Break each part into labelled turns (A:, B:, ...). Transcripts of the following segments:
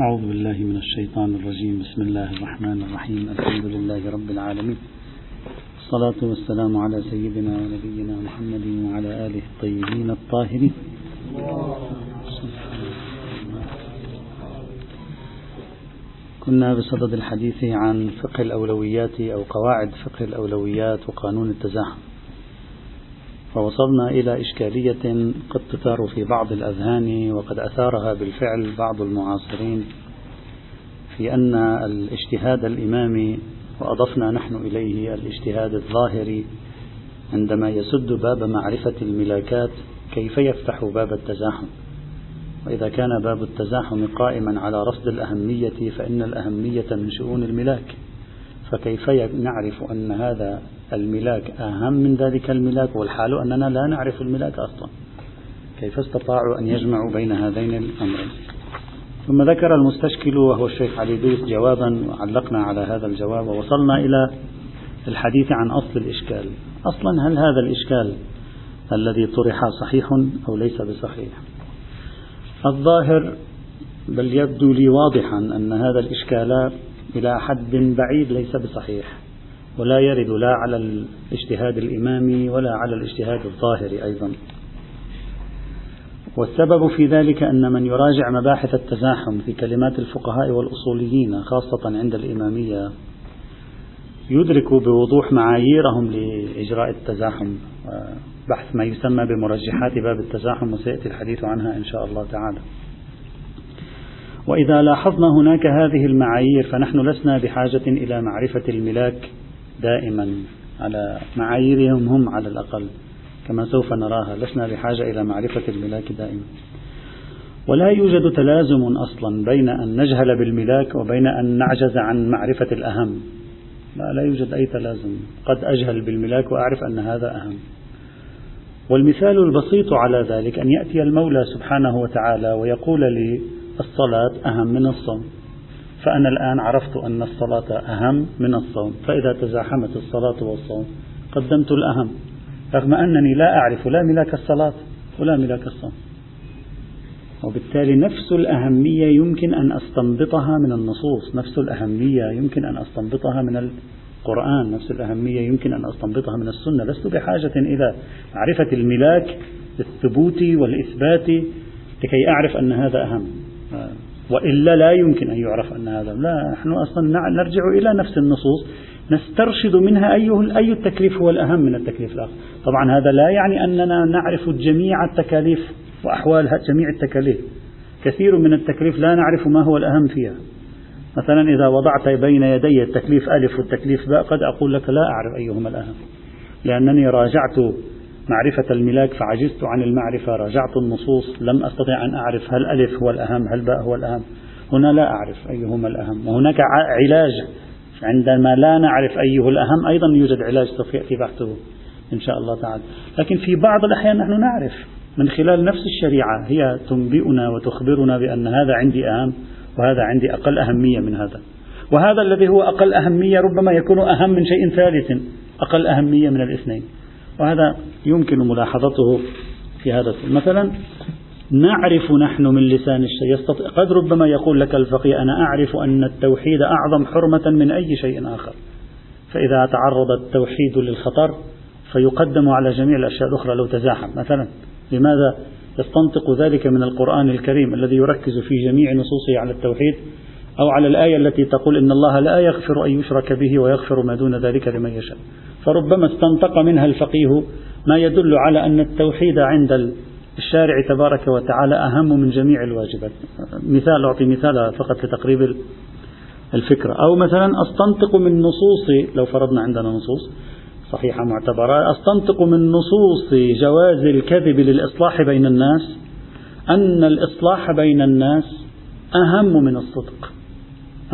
A: أعوذ بالله من الشيطان الرجيم. بسم الله الرحمن الرحيم. الحمد لله رب العالمين. الصلاة والسلام على سيدنا ونبينا محمد وعلى آله الطيبين الطاهرين. كنا بصدد الحديث عن فقه الأولويات أو قواعد فقه الأولويات وقانون التزاحم. فوصلنا إلى إشكالية قد تثار في بعض الأذهان وقد أثارها بالفعل بعض المعاصرين في أن الاجتهاد الإمامي وأضفنا نحن إليه الاجتهاد الظاهري عندما يسد باب معرفة الملاكات كيف يفتح باب التزاحم. وإذا كان باب التزاحم قائما على رصد الأهمية فإن الأهمية من شؤون الملاك. فكيف نعرف أن هذا الملاك أهم من ذلك الملاك والحال أننا لا نعرف الملاك أصلا؟ كيف استطاعوا أن يجمعوا بين هذين الأمرين؟ ثم ذكر المستشكل وهو الشيخ علي بيس جوابا وعلقنا على هذا الجواب ووصلنا إلى الحديث عن أصل الإشكال. أصلا هل هذا الإشكال الذي طرح صحيح أو ليس بصحيح؟ الظاهر بل يبدو لي واضحا أن هذا الإشكال إلى حد بعيد ليس بصحيح ولا يرد لا على الاجتهاد الإمامي ولا على الاجتهاد الظاهري أيضا. والسبب في ذلك أن من يراجع مباحث التزاحم في كلمات الفقهاء والأصوليين خاصة عند الإمامية يدرك بوضوح معاييرهم لإجراء التزاحم. بحث ما يسمى بمرجحات باب التزاحم وسيأتي الحديث عنها إن شاء الله تعالى. وإذا لاحظنا هناك هذه المعايير فنحن لسنا بحاجة إلى معرفة الملاك دائما على معاييرهم هم على الأقل كما سوف نراها. لسنا بحاجة إلى معرفة الملاك دائما. ولا يوجد تلازم أصلا بين أن نجهل بالملاك وبين أن نعجز عن معرفة الأهم. لا لا يوجد أي تلازم. قد أجهل بالملاك وأعرف أن هذا أهم. والمثال البسيط على ذلك أن يأتي المولى سبحانه وتعالى ويقول لي الصلاة أهم من الصوم. فأنا الآن عرفت أن الصلاة أهم من الصوم. فإذا تزاحمت الصلاة والصوم قدمت الأهم. رغم أنني لا أعرف لا ملاك الصلاة ولا ملاك الصوم. وبالتالي نفس الأهمية يمكن أن أستنبطها من النصوص. نفس الأهمية يمكن أن أستنبطها من القرآن. نفس الأهمية يمكن أن أستنبطها من السنة. لست بحاجة إلى معرفة الملاك الثبوت والإثبات لكي أعرف أن هذا أهم. وإلا لا يمكن أن يعرف أن هذا. لا نحن أصلا نرجع إلى نفس النصوص نسترشد منها أي أي التكليف هو الأهم من التكليف الآخر. طبعا هذا لا يعني أننا نعرف جميع التكاليف وأحوال جميع التكاليف. كثير من التكليف لا نعرف ما هو الأهم فيها. مثلا إذا وضعت بين يدي التكليف ألف والتكليف باء قد أقول لك لا أعرف أيهما الأهم لأنني راجعت معرفة الملاك فعجزت عن المعرفة راجعت النصوص لم أستطع أن أعرف هل ألف هو الأهم هل باء هو الأهم. هنا لا أعرف أيهما الأهم. وهناك علاج. عندما لا نعرف أيه الأهم أيضا يوجد علاج سوف يأتي بحثه إن شاء الله تعالى. لكن في بعض الأحيان نحن نعرف من خلال نفس الشريعة هي تنبئنا وتخبرنا بأن هذا عندي أهم وهذا عندي أقل أهمية من هذا. وهذا الذي هو أقل أهمية ربما يكون أهم من شيء ثالث أقل أهمية من الاثنين. وهذا يمكن ملاحظته في هذا مثلا نعرف نحن من لسان الشيء. يستطيع قد ربما يقول لك الفقيه أنا أعرف أن التوحيد أعظم حرمة من أي شيء آخر. فإذا تعرض التوحيد للخطر فيقدم على جميع الأشياء الأخرى لو تزاحم. مثلا لماذا يستنطق ذلك من القرآن الكريم الذي يركز في جميع نصوصه على التوحيد أو على الآية التي تقول إن الله لا يغفر أن يشرك به ويغفر ما دون ذلك لمن يشاء؟ فربما استنطق منها الفقيه ما يدل على أن التوحيد عند الشارع تبارك وتعالى أهم من جميع الواجبات. مثال أعطي مثال فقط لتقريب الفكرة. أو مثلا أستنطق من نصوص لو فرضنا عندنا نصوص صحيحة معتبرة أستنطق من نصوص جواز الكذب للإصلاح بين الناس أن الإصلاح بين الناس أهم من الصدق.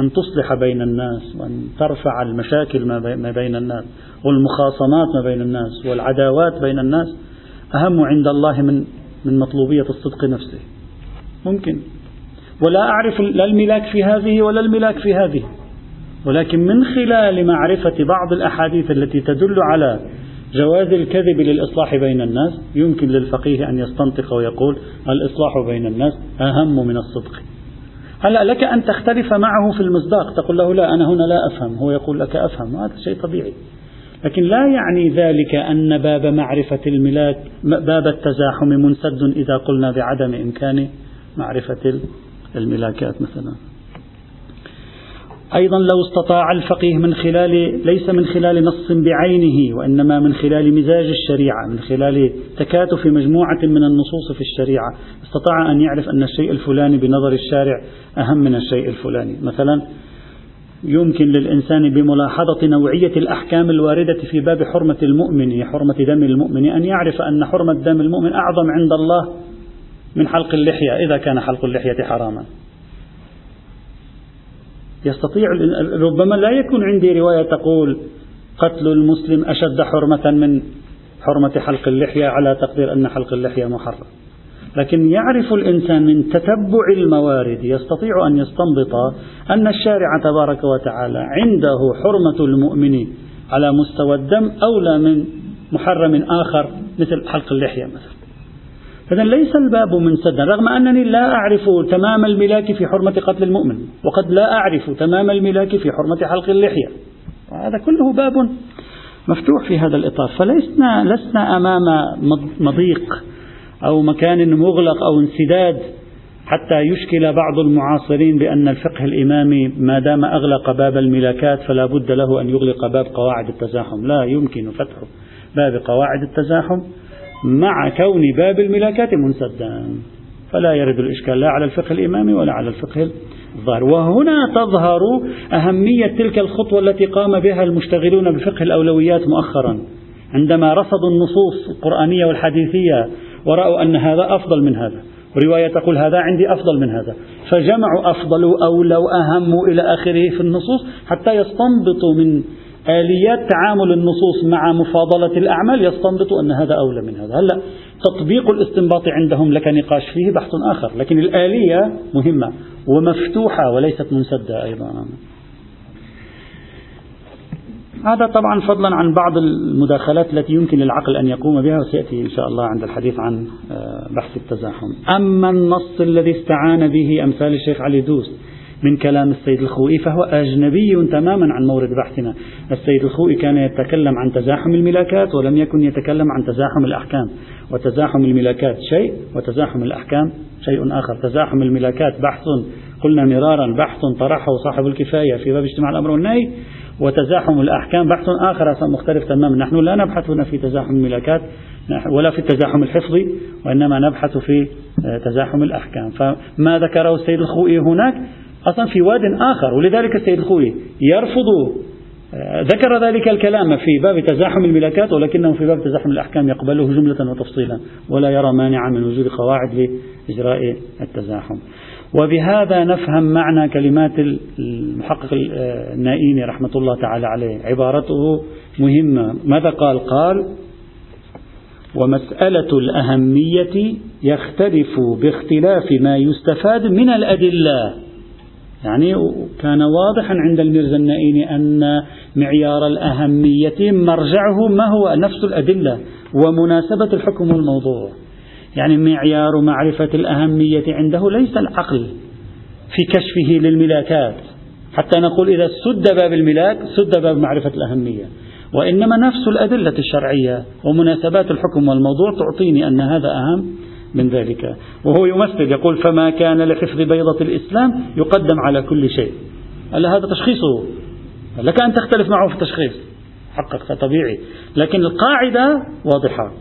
A: أن تصلح بين الناس وأن ترفع المشاكل ما بين الناس والمخاصمات ما بين الناس والعداوات بين الناس أهم عند الله من من مطلوبية الصدق نفسه. ممكن. ولا أعرف لا الملاك في هذه ولا الملاك في هذه. ولكن من خلال معرفة بعض الأحاديث التي تدل على جواز الكذب للإصلاح بين الناس يمكن للفقيه أن يستنطق ويقول الإصلاح بين الناس أهم من الصدق. هلا لك أن تختلف معه في المصداق. تقول له لا أنا هنا لا أفهم. هو يقول لك أفهم. هذا شيء طبيعي. لكن لا يعني ذلك أن باب معرفة الملاك باب التزاحم منسد إذا قلنا بعدم إمكان معرفة الملاكات مثلا. أيضا لو استطاع الفقيه من خلال ليس من خلال نص بعينه وإنما من خلال مزاج الشريعة من خلال تكاتف مجموعة من النصوص في الشريعة استطاع أن يعرف أن الشيء الفلاني بنظر الشارع أهم من الشيء الفلاني. مثلا يمكن للإنسان بملاحظة نوعية الأحكام الواردة في باب حرمة المؤمن حرمة دم المؤمن أن يعرف أن حرمة دم المؤمن أعظم عند الله من حلق اللحية إذا كان حلق اللحية حراما. يستطيع ربما لا يكون عندي رواية تقول قتل المسلم أشد حرمة من حرمة حلق اللحية على تقدير أن حلق اللحية محرم. لكن يعرف الإنسان من تتبع الموارد يستطيع أن يستنبط أن الشارع تبارك وتعالى عنده حرمة المؤمن على مستوى الدم أولى من محرم آخر مثل حلق اللحية مثلا. إذا ليس الباب منسدا رغم أنني لا أعرف تمام الملاك في حرمة قتل المؤمن وقد لا أعرف تمام الملاك في حرمة حلق اللحية. وهذا كله باب مفتوح في هذا الإطار. فلسنا لسنا أمام مضيق أو مكان مغلق أو انسداد حتى يشكل بعض المعاصرين بأن الفقه الإمامي ما دام أغلق باب الملاكات فلا بد له أن يغلق باب قواعد التزاحم. لا يمكن فتح باب قواعد التزاحم. مع كون باب الملاكات منسدا. فلا يرد الإشكال لا على الفقه الإمامي ولا على الفقه الظاهر. وهنا تظهر أهمية تلك الخطوة التي قام بها المشتغلون بفقه الأولويات مؤخرا. عندما رصدوا النصوص القرآنية والحديثية ورأوا أن هذا أفضل من هذا. ورواية تقول هذا عندي أفضل من هذا. فجمعوا أفضل أو لو أهم إلى آخره في النصوص حتى يستنبطوا من آليات تعامل النصوص مع مفاضلة الأعمال يستنبطوا أن هذا أولى من هذا. هلا تطبيق الاستنباط عندهم لك نقاش فيه بحث آخر لكن الآلية مهمة ومفتوحة وليست منسدة أيضا. هذا طبعا فضلا عن بعض المداخلات التي يمكن للعقل أن يقوم بها وسيأتي إن شاء الله عند الحديث عن آه، بحث التزاحم. أما النص الذي استعان به أمثال الشيخ علي دوس من كلام السيد الخوئي فهو أجنبي تماما عن مورد بحثنا. السيد الخوئي كان يتكلم عن تزاحم الملاكات ولم يكن يتكلم عن تزاحم الأحكام. وتزاحم الملاكات شيء وتزاحم الأحكام شيء آخر. تزاحم الملاكات بحث قلنا مرارا بحث طرحه صاحب الكفاية في باب اجتماع الأمر والنهي. وتزاحم الأحكام بحث آخر مختلف تماما. نحن لا نبحث هنا في تزاحم الملاكات ولا في التزاحم الحفظي وإنما نبحث في تزاحم الأحكام. فما ذكره السيد الخوئي هناك؟ أصلا في واد آخر. ولذلك السيد الخوئي يرفض ذكر ذلك الكلام في باب تزاحم الملاكات ولكنه في باب تزاحم الأحكام يقبله جملة وتفصيلا ولا يرى مانعا من وجود قواعد لإجراء التزاحم. وبهذا نفهم معنى كلمات المحقق النائيني رحمة الله تعالى عليه. عبارته مهمة. ماذا قال؟ قال ومسألة الأهمية يختلف باختلاف ما يستفاد من الأدلة. يعني كان واضحا عند الميرزا النائيني أن معيار الأهمية مرجعه ما هو نفس الأدلة ومناسبة الحكم والموضوع يعني معيار معرفة الأهمية عنده ليس العقل في كشفه للملاكات. حتى نقول إذا سد باب الملاك سد باب معرفة الأهمية. وإنما نفس الأدلة الشرعية ومناسبات الحكم والموضوع تعطيني أن هذا أهم. من ذلك. وهو يمثل يقول فما كان لحفظ بيضة الإسلام يقدم على كل شيء. هلا هذا تشخيصه. لك أن تختلف معه في التشخيص. حقق طبيعي. لكن القاعدة واضحة.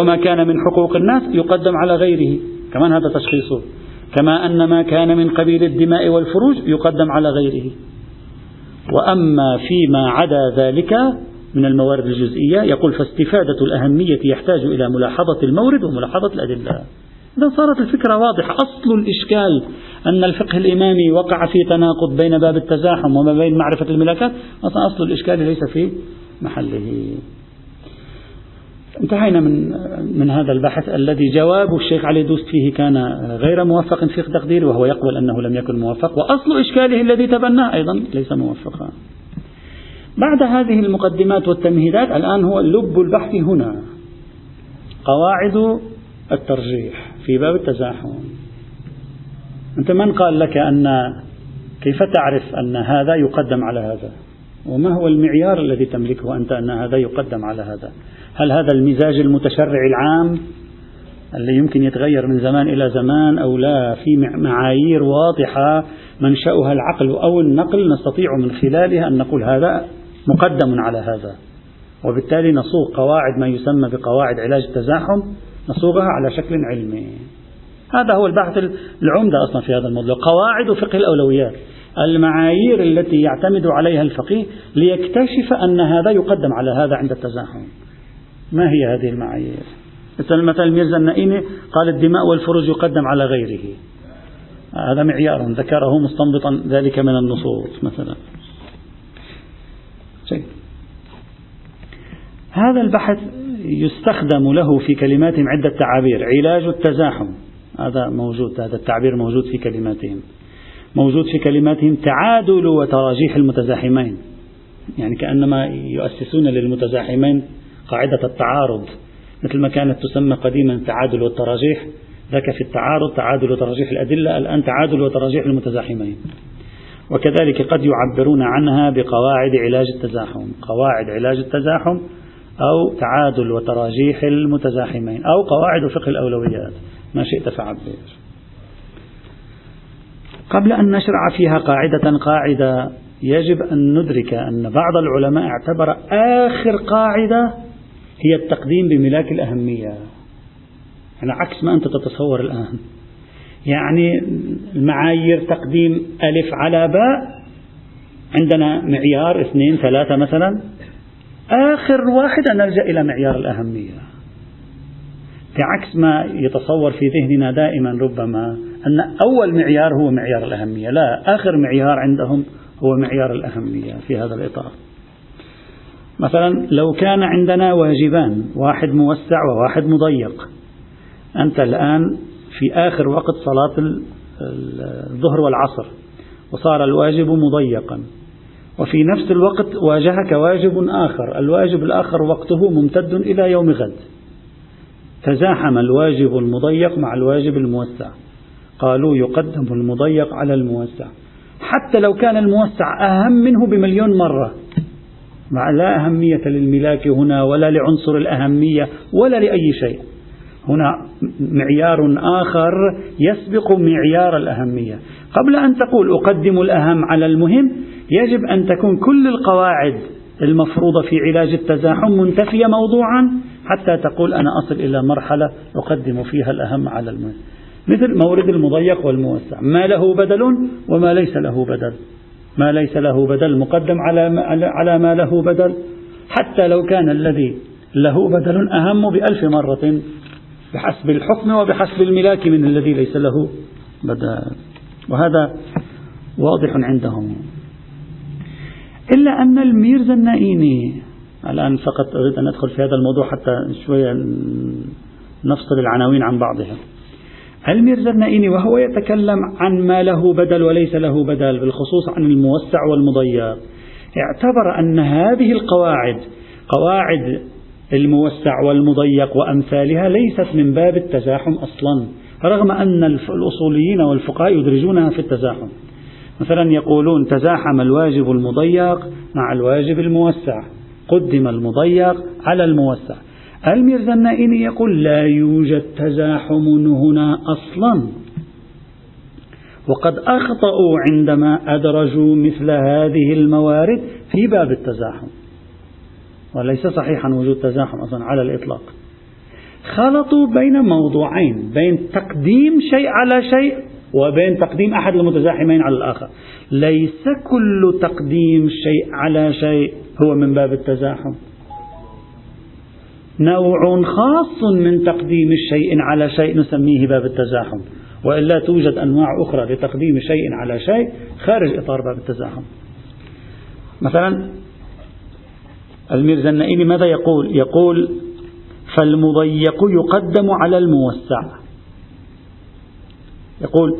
A: وما كان من حقوق الناس يقدم على غيره. كمان هذا تشخيصه. كما أن ما كان من قبيل الدماء والفروج يقدم على غيره. وأما فيما عدا ذلك من الموارد الجزئية يقول فاستفادة الأهمية يحتاج إلى ملاحظة المورد وملاحظة الأدلة. إذا صارت الفكرة واضحة. أصل الإشكال أن الفقه الإمامي وقع في تناقض بين باب التزاحم وما بين معرفة الملاكات أصل الإشكال ليس في محله. انتهينا من من هذا البحث الذي جواب الشيخ علي دوست فيه كان غير موفق في تقديره وهو يقبل أنه لم يكن موفق وأصل إشكاله الذي تبناه أيضا ليس موفقا. بعد هذه المقدمات والتمهيدات الآن هو لب البحث هنا. قواعد الترجيح في باب التزاحم. أنت من قال لك أن كيف تعرف أن هذا يقدم على هذا وما هو المعيار الذي تملكه أنت أن هذا يقدم على هذا هل هذا المزاج المتشرع العام اللي يمكن يتغير من زمان إلى زمان أو لا في معايير واضحة منشأها العقل أو النقل نستطيع من خلالها أن نقول هذا مقدم على هذا. وبالتالي نصوغ قواعد ما يسمى بقواعد علاج التزاحم نصوغها على شكل علمي. هذا هو البحث العمدة أصلا في هذا الموضوع. قواعد فقه الأولويات. المعايير التي يعتمد عليها الفقيه ليكتشف أن هذا يقدم على هذا عند التزاحم. ما هي هذه المعايير؟ مثلا مثلا ميرزا النائيني قال الدماء والفروج يقدم على غيره. هذا معيار ذكره مستنبطا ذلك من النصوص مثلا. هذا البحث يستخدم له في كلماتهم عدة تعابير. علاج التزاحم. هذا موجود هذا التعبير موجود في كلماتهم. موجود في كلماتهم تعادل وتراجيح المتزاحمين. يعني كأنما يؤسسون للمتزاحمين قاعدة التعارض. مثل ما كانت تسمى قديما تعادل والتراجيح ذاك في التعارض تعادل وتراجيح الأدلة الآن تعادل وتراجيح المتزاحمين. وكذلك قد يعبرون عنها بقواعد علاج التزاحم. قواعد علاج التزاحم أو تعادل وتراجيح المتزاحمين أو قواعد فقه الأولويات. ما شئت فعبر. قبل أن نشرع فيها قاعدة قاعدة يجب أن ندرك أن بعض العلماء اعتبر آخر قاعدة هي التقديم بملاك الأهمية. يعني عكس ما أنت تتصور الآن. يعني المعايير تقديم ألف على باء. عندنا معيار اثنين ثلاثة مثلا. آخر واحد أن نلجأ إلى معيار الأهمية. بعكس ما يتصور في ذهننا دائما ربما أن أول معيار هو معيار الأهمية لا آخر معيار عندهم هو معيار الأهمية في هذا الإطار. مثلا لو كان عندنا واجبان واحد موسع وواحد مضيق. أنت الآن في آخر وقت صلاة الظهر والعصر وصار الواجب مضيقا. وفي نفس الوقت واجهك واجب آخر الواجب الآخر وقته ممتد إلى يوم غد. تزاحم الواجب المضيق مع الواجب الموسع. قالوا يقدم المضيق على الموسع. حتى لو كان الموسع أهم منه بمليون مرة. مع لا أهمية للملاك هنا ولا لعنصر الأهمية ولا لأي شيء. هنا معيار آخر يسبق معيار الأهمية. قبل أن تقول أقدم الأهم على المهم يجب أن تكون كل القواعد المفروضة في علاج التزاحم منتفية موضوعا حتى تقول أنا أصل إلى مرحلة أقدم فيها الأهم على المهم. مثل مورد المضيق والموسع. ما له بدل وما ليس له بدل. ما ليس له بدل مقدم على على ما له بدل. حتى لو كان الذي له بدل أهم بألف مرة بحسب الحكم وبحسب الملاك من الذي ليس له بدل وهذا واضح عندهم. إلا أن الميرزا النائيني الآن فقط أريد أن أدخل في هذا الموضوع حتى شوية نفصل العناوين عن بعضها. الميرزا النائيني وهو يتكلم عن ما له بدل وليس له بدل بالخصوص عن الموسع والمضيق. اعتبر أن هذه القواعد قواعد الموسع والمضيق وأمثالها ليست من باب التزاحم أصلا رغم أن الأصوليين والفقهاء يدرجونها في التزاحم. مثلا يقولون تزاحم الواجب المضيق مع الواجب الموسع قدم المضيق على الموسع. الميرزا النائني يقول لا يوجد تزاحم هنا أصلا. وقد أخطأوا عندما أدرجوا مثل هذه الموارد في باب التزاحم. وليس صحيحا وجود تزاحم أصلا على الإطلاق. خلطوا بين موضوعين بين تقديم شيء على شيء وبين تقديم أحد المتزاحمين على الآخر. ليس كل تقديم شيء على شيء هو من باب التزاحم. نوع خاص من تقديم الشيء على شيء نسميه باب التزاحم. وإلا توجد أنواع أخرى لتقديم شيء على شيء خارج إطار باب التزاحم. مثلا الميرزا النائمي ماذا يقول؟ يقول فالمضيق يقدم على الموسع. يقول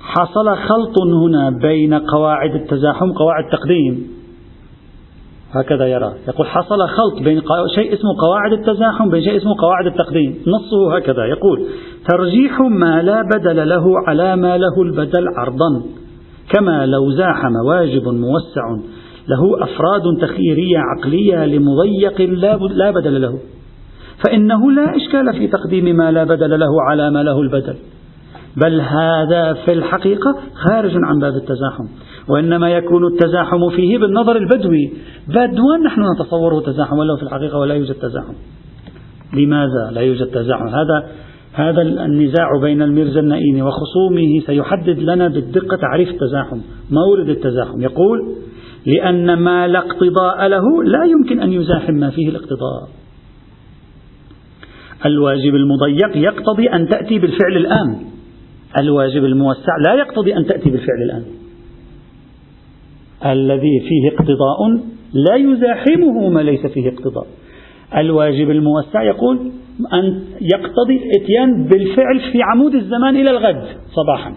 A: حصل خلط هنا بين قواعد التزاحم قواعد تقديم هكذا يرى. يقول حصل خلط بين شيء اسمه قواعد التزاحم بين شيء اسمه قواعد التقديم. نصه هكذا. يقول ترجيح ما لا بدل له على ما له البدل عرضا. كما لو زاحم واجب موسع له أفراد تخييرية عقلية لمضيق لا بدل له. فإنه لا إشكال في تقديم ما لا بدل له على ما له البدل. بل هذا في الحقيقة خارج عن باب التزاحم. وإنما يكون التزاحم فيه بالنظر البدوي. بدوا نحن نتصوره تزاحم ولو في الحقيقة ولا يوجد تزاحم. لماذا لا يوجد تزاحم؟ هذا هذا النزاع بين الميرزا النائيني وخصومه سيحدد لنا بالدقة تعريف التزاحم مورد التزاحم. يقول لأن ما لا اقتضاء له لا يمكن أن يزاحم ما فيه الاقتضاء. الواجب المضيق يقتضي أن تأتي بالفعل الآن. الواجب الموسع لا يقتضي أن تأتي بالفعل الآن. الذي فيه اقتضاء لا يزاحمه ما ليس فيه اقتضاء. الواجب الموسع يقول أن يقتضي الإتيان بالفعل في عمود الزمان إلى الغد صباحا.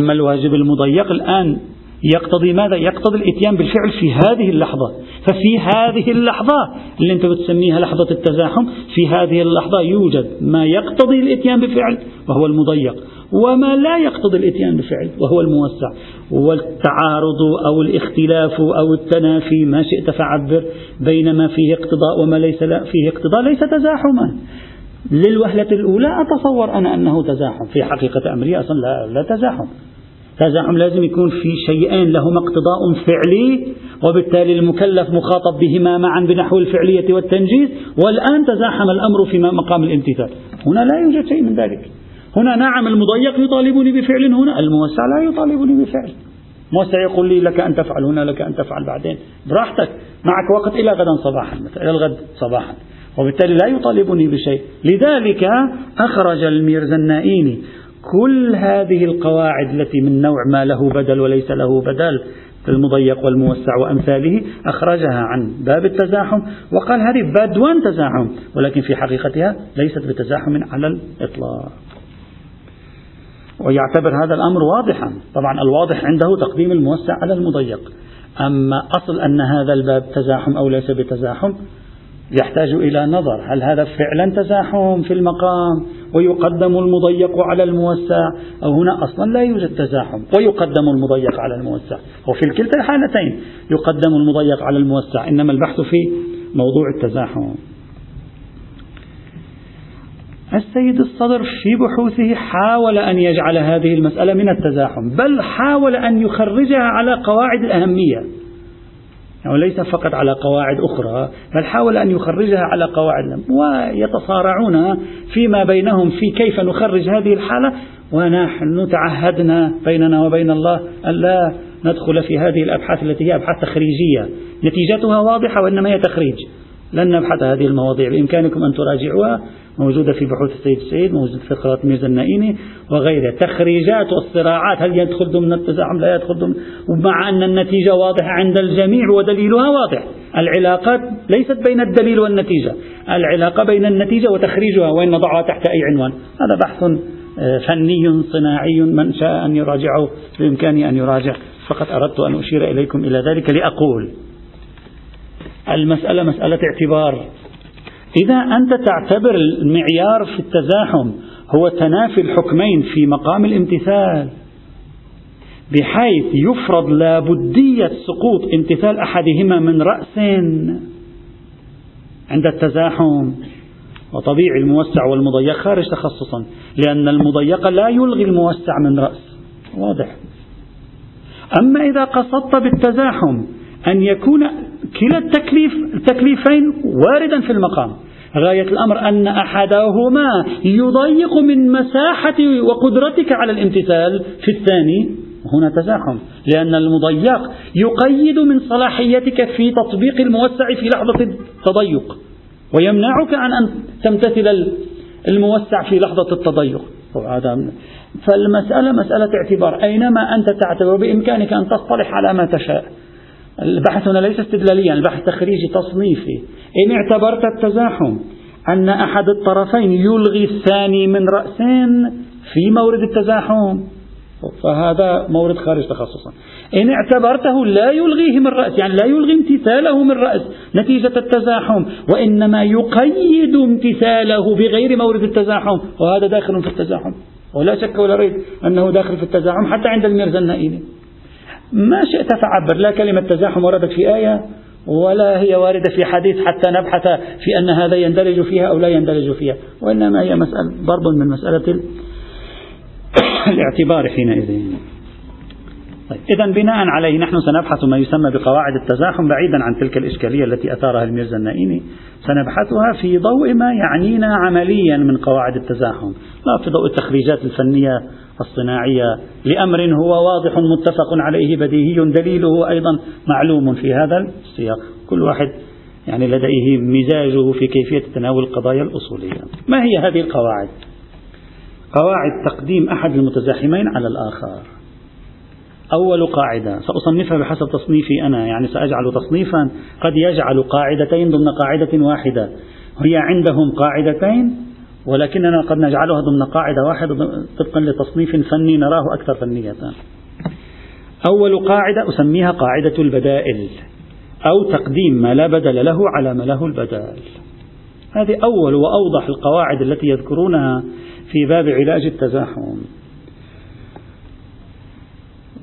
A: أما الواجب المضيق الآن يقتضي ماذا؟ يقتضي الإتيان بالفعل في هذه اللحظة. ففي هذه اللحظة اللي أنت بتسميها لحظة التزاحم في هذه اللحظة يوجد ما يقتضي الإتيان بفعل وهو المضيق وما لا يقتضي الإتيان بفعل وهو الموسع. والتعارض أو الاختلاف أو التنافي ما شئت فعبر بين ما فيه اقتضاء وما ليس فيه اقتضاء ليس تزاحما. للوهلة الأولى أتصور أنا أنه تزاحم في حقيقة أمري أصلا لا, لا تزاحم. تزاحم لازم يكون في شيئين لهما اقتضاء فعلي وبالتالي المكلف مخاطب بهما معا بنحو الفعلية والتنجيز والآن تزاحم الأمر في مقام الامتثال. هنا لا يوجد شيء من ذلك. هنا نعم المضيق يطالبني بفعل هنا الموسع لا يطالبني بفعل. موسع يقول لي لك أن تفعل هنا لك أن تفعل بعدين. براحتك معك وقت إلى غدا صباحا إلى الغد صباحا. وبالتالي لا يطالبني بشيء. لذلك أخرج الميرزا النائيني كل هذه القواعد التي من نوع ما له بدل وليس له بدل المضيق والموسع وأمثاله أخرجها عن باب التزاحم وقال هذه بدوان تزاحم ولكن في حقيقتها ليست بتزاحم على الإطلاق. ويعتبر هذا الأمر واضحا طبعا الواضح عنده تقديم الموسع على المضيق. أما أصل أن هذا الباب تزاحم أو ليس بتزاحم يحتاج إلى نظر. هل هذا فعلا تزاحم في المقام ويقدم المضيق على الموسع؟ أو هنا أصلا لا يوجد تزاحم ويقدم المضيق على الموسع. وفي كلتا الحالتين يقدم المضيق على الموسع. إنما البحث في موضوع التزاحم. السيد الصدر في بحوثه حاول أن يجعل هذه المسألة من التزاحم بل حاول أن يخرجها على قواعد الأهمية. يعني ليس فقط على قواعد أخرى بل حاول أن يخرجها على قواعد ويتصارعون فيما بينهم في كيف نخرج هذه الحالة ونحن تعهدنا بيننا وبين الله أن لا ندخل في هذه الأبحاث التي هي أبحاث تخريجية. نتيجتها واضحة وإنما هي تخريج. لن نبحث هذه المواضيع بإمكانكم أن تراجعوها موجودة في بحوث السيد السيد موجودة في قراءة ميرزا النائيني وغيرها. تخريجات والصراعات هل يدخل ضمن التزاحم لا يدخل ضمن؟ ومع أن النتيجة واضحة عند الجميع ودليلها واضح. العلاقات ليست بين الدليل والنتيجة. العلاقة بين النتيجة وتخريجها وإن نضعها تحت أي عنوان. هذا بحث آه، فني صناعي من شاء أن يراجعه بإمكانه أن يراجع. فقط أردت أن أشير إليكم إلى ذلك لأقول المسألة مسألة اعتبار. إذا أنت تعتبر المعيار في التزاحم هو تنافي الحكمين في مقام الامتثال بحيث يفرض لابدية سقوط امتثال أحدهما من رأس عند التزاحم. وطبيعي الموسع والمضيق خارج تخصصا لأن المضيق لا يلغي الموسع من رأس. واضح. أما إذا قصدت بالتزاحم أن يكون كلا التكليف التكليفين واردا في المقام. غاية الأمر أن أحدهما يضيق من مساحة وقدرتك على الامتثال. في الثاني هنا تزاحم لأن المضيق يقيد من صلاحيتك في تطبيق الموسع في لحظة التضيق ويمنعك عن أن تمتثل الموسع في لحظة التضيق. فالمسألة مسألة اعتبار. أينما أنت تعتبر بإمكانك أن تصطلح على ما تشاء. البحث هنا ليس استدلاليا البحث تخريجي تصنيفي. إن اعتبرت التزاحم أن أحد الطرفين يلغي الثاني من رأسين في مورد التزاحم فهذا مورد خارج تخصصا. إن اعتبرته لا يلغيه من رأس يعني لا يلغي امتثاله من رأس نتيجة التزاحم وإنما يقيد امتثاله بغير مورد التزاحم وهذا داخل في التزاحم. ولا شك ولا ريب أنه داخل في التزاحم حتى عند الميرزا النائلي ما شئت فعبر لا كلمة تزاحم وردت في آية ولا هي واردة في حديث حتى نبحث في أن هذا يندرج فيها أو لا يندرج فيها وإنما هي مسألة ضرب من مسألة الاعتبار حينئذ. طيب إذا بناء عليه نحن سنبحث ما يسمى بقواعد التزاحم بعيدا عن تلك الإشكالية التي أثارها الميرزا النائمي. سنبحثها في ضوء ما يعنينا عمليا من قواعد التزاحم. لا في ضوء التخريجات الفنية الصناعية لأمر هو واضح متفق عليه بديهي دليله أيضا معلوم في هذا السياق. كل واحد يعني لديه مزاجه في كيفية تناول القضايا الأصولية. ما هي هذه القواعد؟ قواعد تقديم أحد المتزاحمين على الآخر. أول قاعدة سأصنفها بحسب تصنيفي أنا يعني سأجعل تصنيفا قد يجعل قاعدتين ضمن قاعدة واحدة. هي عندهم قاعدتين ولكننا قد نجعلها ضمن قاعدة واحدة طبقا لتصنيف فني نراه أكثر فنية أول قاعدة أسميها قاعدة البدائل أو تقديم ما لا بدل له على ما له البدائل. هذه أول وأوضح القواعد التي يذكرونها في باب علاج التزاحم.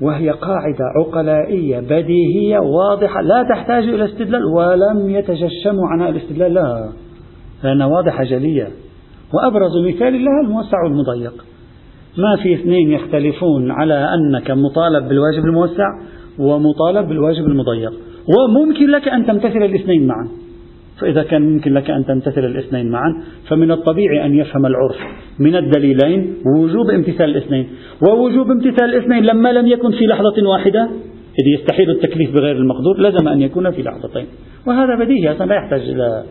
A: وهي قاعدة عقلائية بديهية واضحة لا تحتاج إلى استدلال ولم يتجشموا عنها الاستدلال لها لأنها واضحة جلية. وأبرز مثال لها الموسع والمضيق ما في اثنين يختلفون على أنك مطالب بالواجب الموسع ومطالب بالواجب المضيق. وممكن لك أن تمتثل الاثنين معا. فإذا كان ممكن لك أن تمتثل الاثنين معا فمن الطبيعي أن يفهم العرف من الدليلين وجوب امتثال الاثنين. ووجوب امتثال الاثنين لما لم يكن في لحظة واحدة إذ يستحيل التكليف بغير المقدور لزم أن يكون في لحظتين. وهذا بديهي أصلا لا يحتاج إلى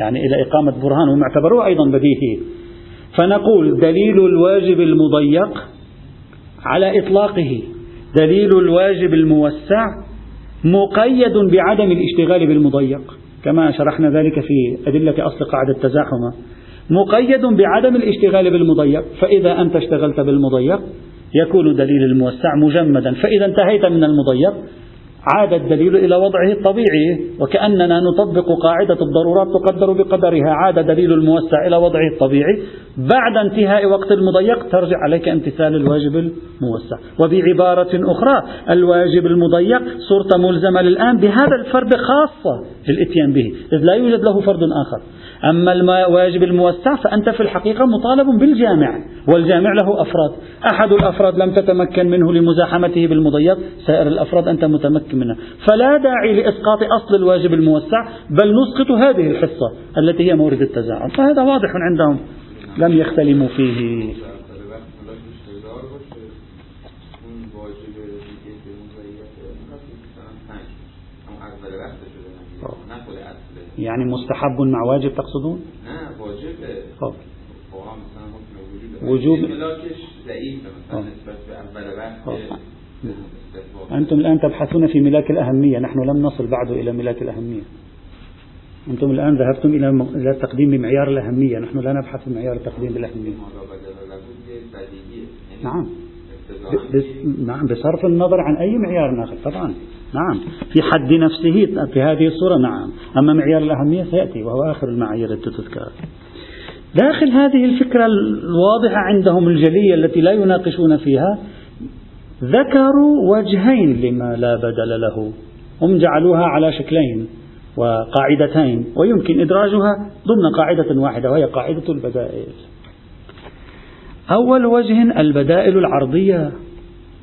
A: يعني إلى إقامة برهان هم اعتبروه أيضا بديهي. فنقول دليل الواجب المضيق على إطلاقه. دليل الواجب الموسع مقيد بعدم الاشتغال بالمضيق كما شرحنا ذلك في أدلة أصل قاعدة التزاحم. مقيد بعدم الاشتغال بالمضيق فإذا أنت اشتغلت بالمضيق يكون دليل الموسع مجمدا فإذا انتهيت من المضيق عاد الدليل إلى وضعه الطبيعي وكأننا نطبق قاعدة الضرورات تقدر بقدرها. عاد دليل الموسع إلى وضعه الطبيعي. بعد انتهاء وقت المضيق ترجع عليك امتثال الواجب الموسع. وبعبارة أخرى الواجب المضيق صرت ملزمة الآن بهذا الفرد خاصة للإتيان به. إذ لا يوجد له فرد آخر. أما الواجب الموسع فأنت في الحقيقة مطالب بالجامع والجامع له أفراد. أحد الأفراد لم تتمكن منه لمزاحمته بالمضيق سائر الأفراد أنت متمكن منها. فلا داعي لإسقاط أصل الواجب الموسع بل نسقط هذه الحصة التي هي مورد التزاحم فهذا واضح عندهم لم يختلموا فيه. يعني مستحب مع واجب تقصدون؟
B: نه واجب
A: خب. وجوب؟ أنتم الآن تبحثون في ملاك الأهمية. نحن لم نصل بعد إلى ملاك الأهمية. أنتم الآن ذهبتم إلى إلى التقديم بمعيار الأهمية. نحن لا نبحث في معيار التقديم بالأهمية. نعم. نعم. بصرف النظر عن أي معيار آخر. طبعا. نعم. في حد نفسه في هذه الصورة نعم. أما معيار الأهمية سيأتي وهو آخر المعايير التي تذكر داخل هذه الفكرة الواضحة عندهم الجلية التي لا يناقشون فيها ذكروا وجهين لما لا بدل له. هم جعلوها على شكلين وقاعدتين ويمكن إدراجها ضمن قاعدة واحدة وهي قاعدة البدائل. أول وجه البدائل العرضية.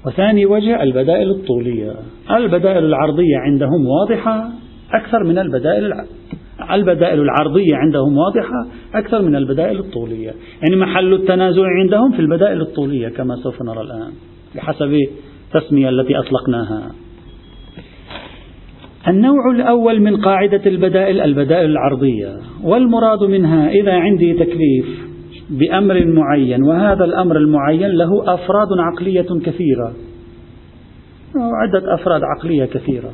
A: وثاني وجه البدائل الطولية. البدائل العرضية عندهم واضحة أكثر من البدائل البدائل العرضية عندهم واضحة أكثر من البدائل الطولية. يعني محل التنازع عندهم في البدائل الطولية كما سوف نرى الآن بحسب التسمية التي أطلقناها. النوع الأول من قاعدة البدائل البدائل العرضية. والمراد منها إذا عندي تكليف بأمر معين وهذا الأمر المعين له أفراد عقلية كثيرة. عدة أفراد عقلية كثيرة.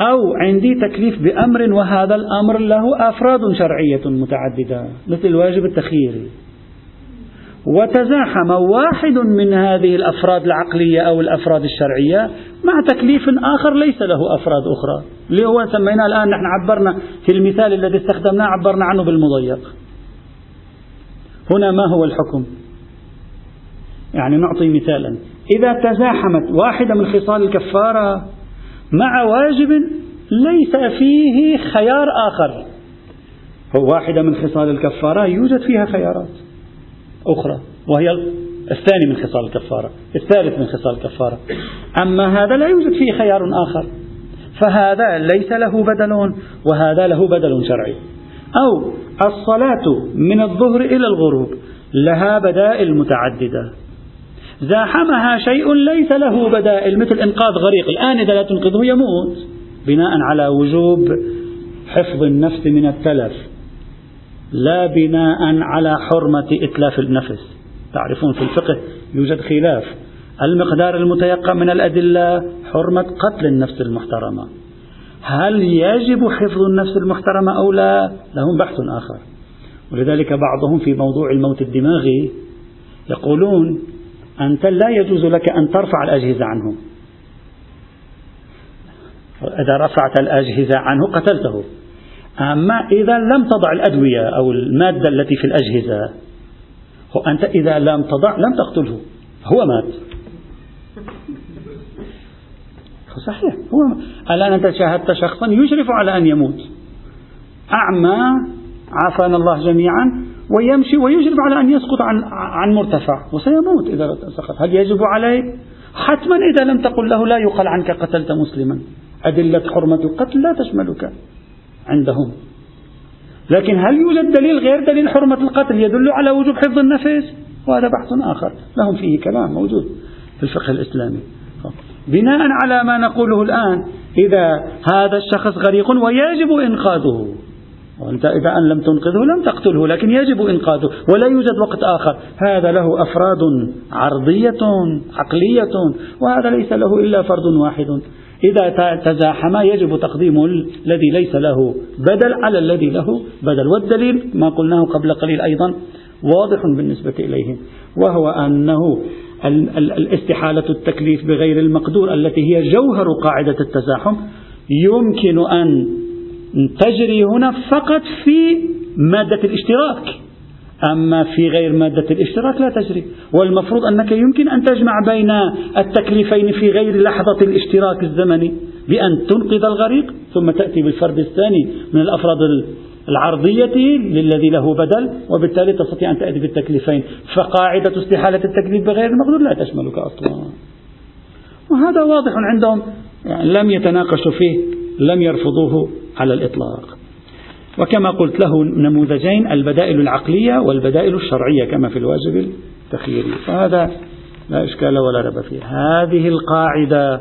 A: أو عندي تكليف بأمر وهذا الأمر له أفراد شرعية متعددة مثل الواجب التخييري وتزاحم واحد من هذه الأفراد العقلية أو الأفراد الشرعية مع تكليف آخر ليس له أفراد أخرى. اللي هو سميناه الآن نحن عبرنا في المثال الذي استخدمناه عبرنا عنه بالمضيق. هنا ما هو الحكم؟ يعني نعطي مثالا. إذا تزاحمت واحدة من خصال الكفارة مع واجب ليس فيه خيار آخر. هو واحدة من خصال الكفارة يوجد فيها خيارات أخرى وهي الثاني من خصال الكفارة الثالث من خصال الكفارة. أما هذا لا يوجد فيه خيار آخر فهذا ليس له بدل وهذا له بدل شرعي. أو الصلاة من الظهر إلى الغروب لها بدائل متعددة. زاحمها شيء ليس له بدائل مثل إنقاذ غريق. الآن إذا لا تنقذه يموت بناء على وجوب حفظ النفس من التلف. لا بناء على حرمة إتلاف النفس. تعرفون في الفقه يوجد خلاف. المقدار المتيقن من الأدلة حرمة قتل النفس المحترمة. هل يجب حفظ النفس المحترمة أو لا؟ لهم بحث آخر. ولذلك بعضهم في موضوع الموت الدماغي يقولون أنت لا يجوز لك أن ترفع الأجهزة عنه إذا رفعت الأجهزة عنه قتلته. أما إذا لم تضع الأدوية أو المادة التي في الأجهزة أنت إذا لم تضع لم تقتله. هو مات. صحيح. هو الآن أنت شاهدت شخصا يشرف على أن يموت. أعمى عافانا الله جميعا ويمشي ويشرف على أن يسقط عن عن مرتفع وسيموت إذا سقط. هل يجب عليه؟ حتما إذا لم تقل له لا يقال عنك قتلت مسلما. أدلة حرمة القتل لا تشملك عندهم. لكن هل يوجد دليل غير دليل حرمة القتل يدل على وجوب حفظ النفس؟ وهذا بحث آخر. لهم فيه كلام موجود في الفقه الإسلامي. بناء على ما نقوله الآن. إذا هذا الشخص غريق ويجب إنقاذه. وأنت إذا أن لم تنقذه لم تقتله لكن يجب إنقاذه ولا يوجد وقت آخر. هذا له أفراد عرضية عقلية وهذا ليس له إلا فرد واحد. إذا تزاحما يجب تقديم الذي ليس له بدل على الذي له بدل. والدليل ما قلناه قبل قليل أيضا واضح بالنسبة إليهم وهو أنه الاستحالة التكليف بغير المقدور التي هي جوهر قاعدة التزاحم يمكن أن تجري هنا فقط في مادة الاشتراك. أما في غير مادة الاشتراك لا تجري. والمفروض أنك يمكن أن تجمع بين التكليفين في غير لحظة الاشتراك الزمني بأن تنقذ الغريق ثم تأتي بالفرد الثاني من الأفراد العرضية للذي له بدل وبالتالي تستطيع أن تأتي بالتكليفين. فقاعدة استحالة التكليف بغير المقدور لا تشملك أصلا. وهذا واضح عندهم يعني لم يتناقشوا فيه لم يرفضوه على الإطلاق. وكما قلت له نموذجين البدائل العقلية والبدائل الشرعية كما في الواجب التخييري فهذا لا إشكال ولا ريب فيه. هذه القاعدة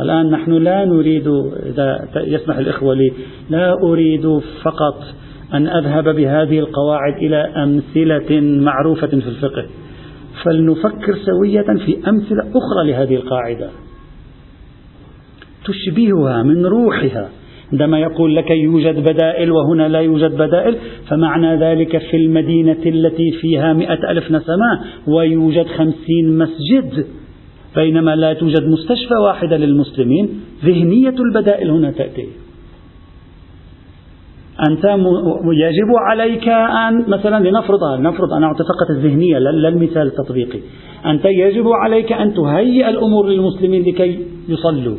A: الآن نحن لا نريد إذا يسمح الإخوة لي لا أريد فقط أن أذهب بهذه القواعد إلى أمثلة معروفة في الفقه. فلنفكر سوية في أمثلة أخرى لهذه القاعدة. تشبهها من روحها. عندما يقول لك يوجد بدائل وهنا لا يوجد بدائل فمعنى ذلك في المدينة التي فيها مئة ألف نسمة ويوجد خمسين مسجد. بينما لا توجد مستشفى واحدة للمسلمين ذهنية البدائل هنا تأتي. أنت يجب عليك أن مثلا لنفرض نفرض أنا فقط الذهنية لا المثال التطبيقي. أنت يجب عليك أن تهيئ الأمور للمسلمين لكي يصلوا.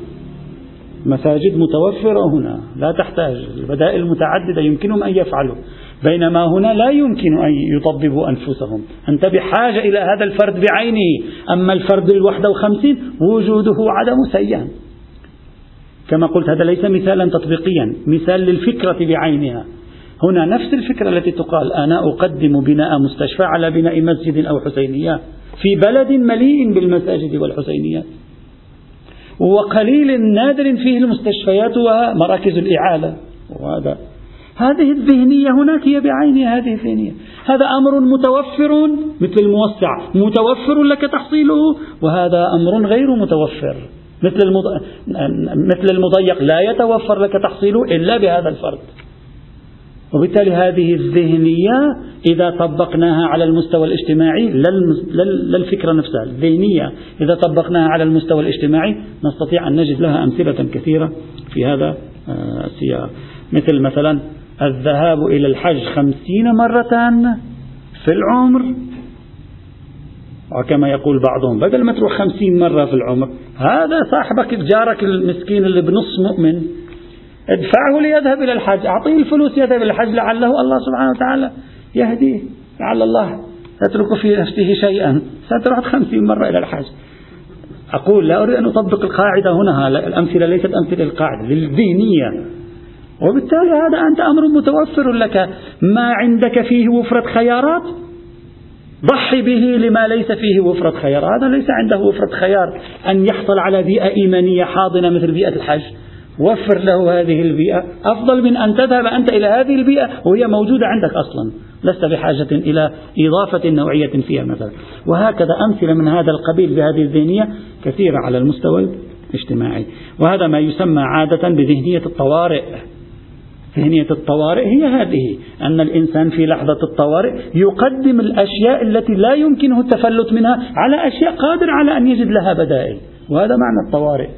A: مساجد متوفرة هنا لا تحتاج. البدائل متعددة يمكنهم أن يفعلوا. بينما هنا لا يمكن أن يطببوا أنفسهم. أنت بحاجة إلى هذا الفرد بعينه. أما الفرد الواحدة وخمسين وجوده عدم سيان كما قلت هذا ليس مثالا تطبيقيا مثال للفكرة بعينها. هنا نفس الفكرة التي تقال أنا أقدم بناء مستشفى على بناء مسجد أو حسينية في بلد مليء بالمساجد والحسينيات وقليل نادر فيه المستشفيات ومراكز الإعالة. وهذا هذه الذهنية هناك هي بعينها هذه الذهنية. هذا أمر متوفر مثل الموسع متوفر لك تحصيله وهذا أمر غير متوفر. مثل مثل المضيق لا يتوفر لك تحصيله إلا بهذا الفرد. وبالتالي هذه الذهنية إذا طبقناها على المستوى الاجتماعي لا الفكرة نفسها الذهنية إذا طبقناها على المستوى الاجتماعي نستطيع أن نجد لها أمثلة كثيرة في هذا آه، السياق. مثل مثلا الذهاب إلى الحج خمسين مرة في العمر وكما يقول بعضهم بدل ما تروح خمسين مرة في العمر هذا صاحبك جارك المسكين اللي بنص مؤمن ادفعه ليذهب إلى الحج أعطيه الفلوس يذهب إلى الحج لعله الله سبحانه وتعالى يهديه لعل الله يترك في نفسه شيئا. ستروح خمسين مرة إلى الحج. أقول لا أريد أن أطبق القاعدة هنا الأمثلة ليست أمثلة القاعدة للدينية. وبالتالي هذا أنت أمر متوفر لك ما عندك فيه وفرة خيارات ضحي به لما ليس فيه وفرة خيار. هذا ليس عنده وفرة خيار أن يحصل على بيئة إيمانية حاضنة مثل بيئة الحج. وفر له هذه البيئة. أفضل من أن تذهب أنت إلى هذه البيئة وهي موجودة عندك أصلا. لست بحاجة إلى إضافة نوعية فيها مثلا. وهكذا أمثلة من هذا القبيل بهذه الذهنية كثيرة على المستوى الاجتماعي. وهذا ما يسمى عادة بذهنية الطوارئ. ذهنية الطوارئ هي هذه. أن الإنسان في لحظة الطوارئ يقدم الأشياء التي لا يمكنه التفلت منها على أشياء قادر على أن يجد لها بدائل. وهذا معنى الطوارئ.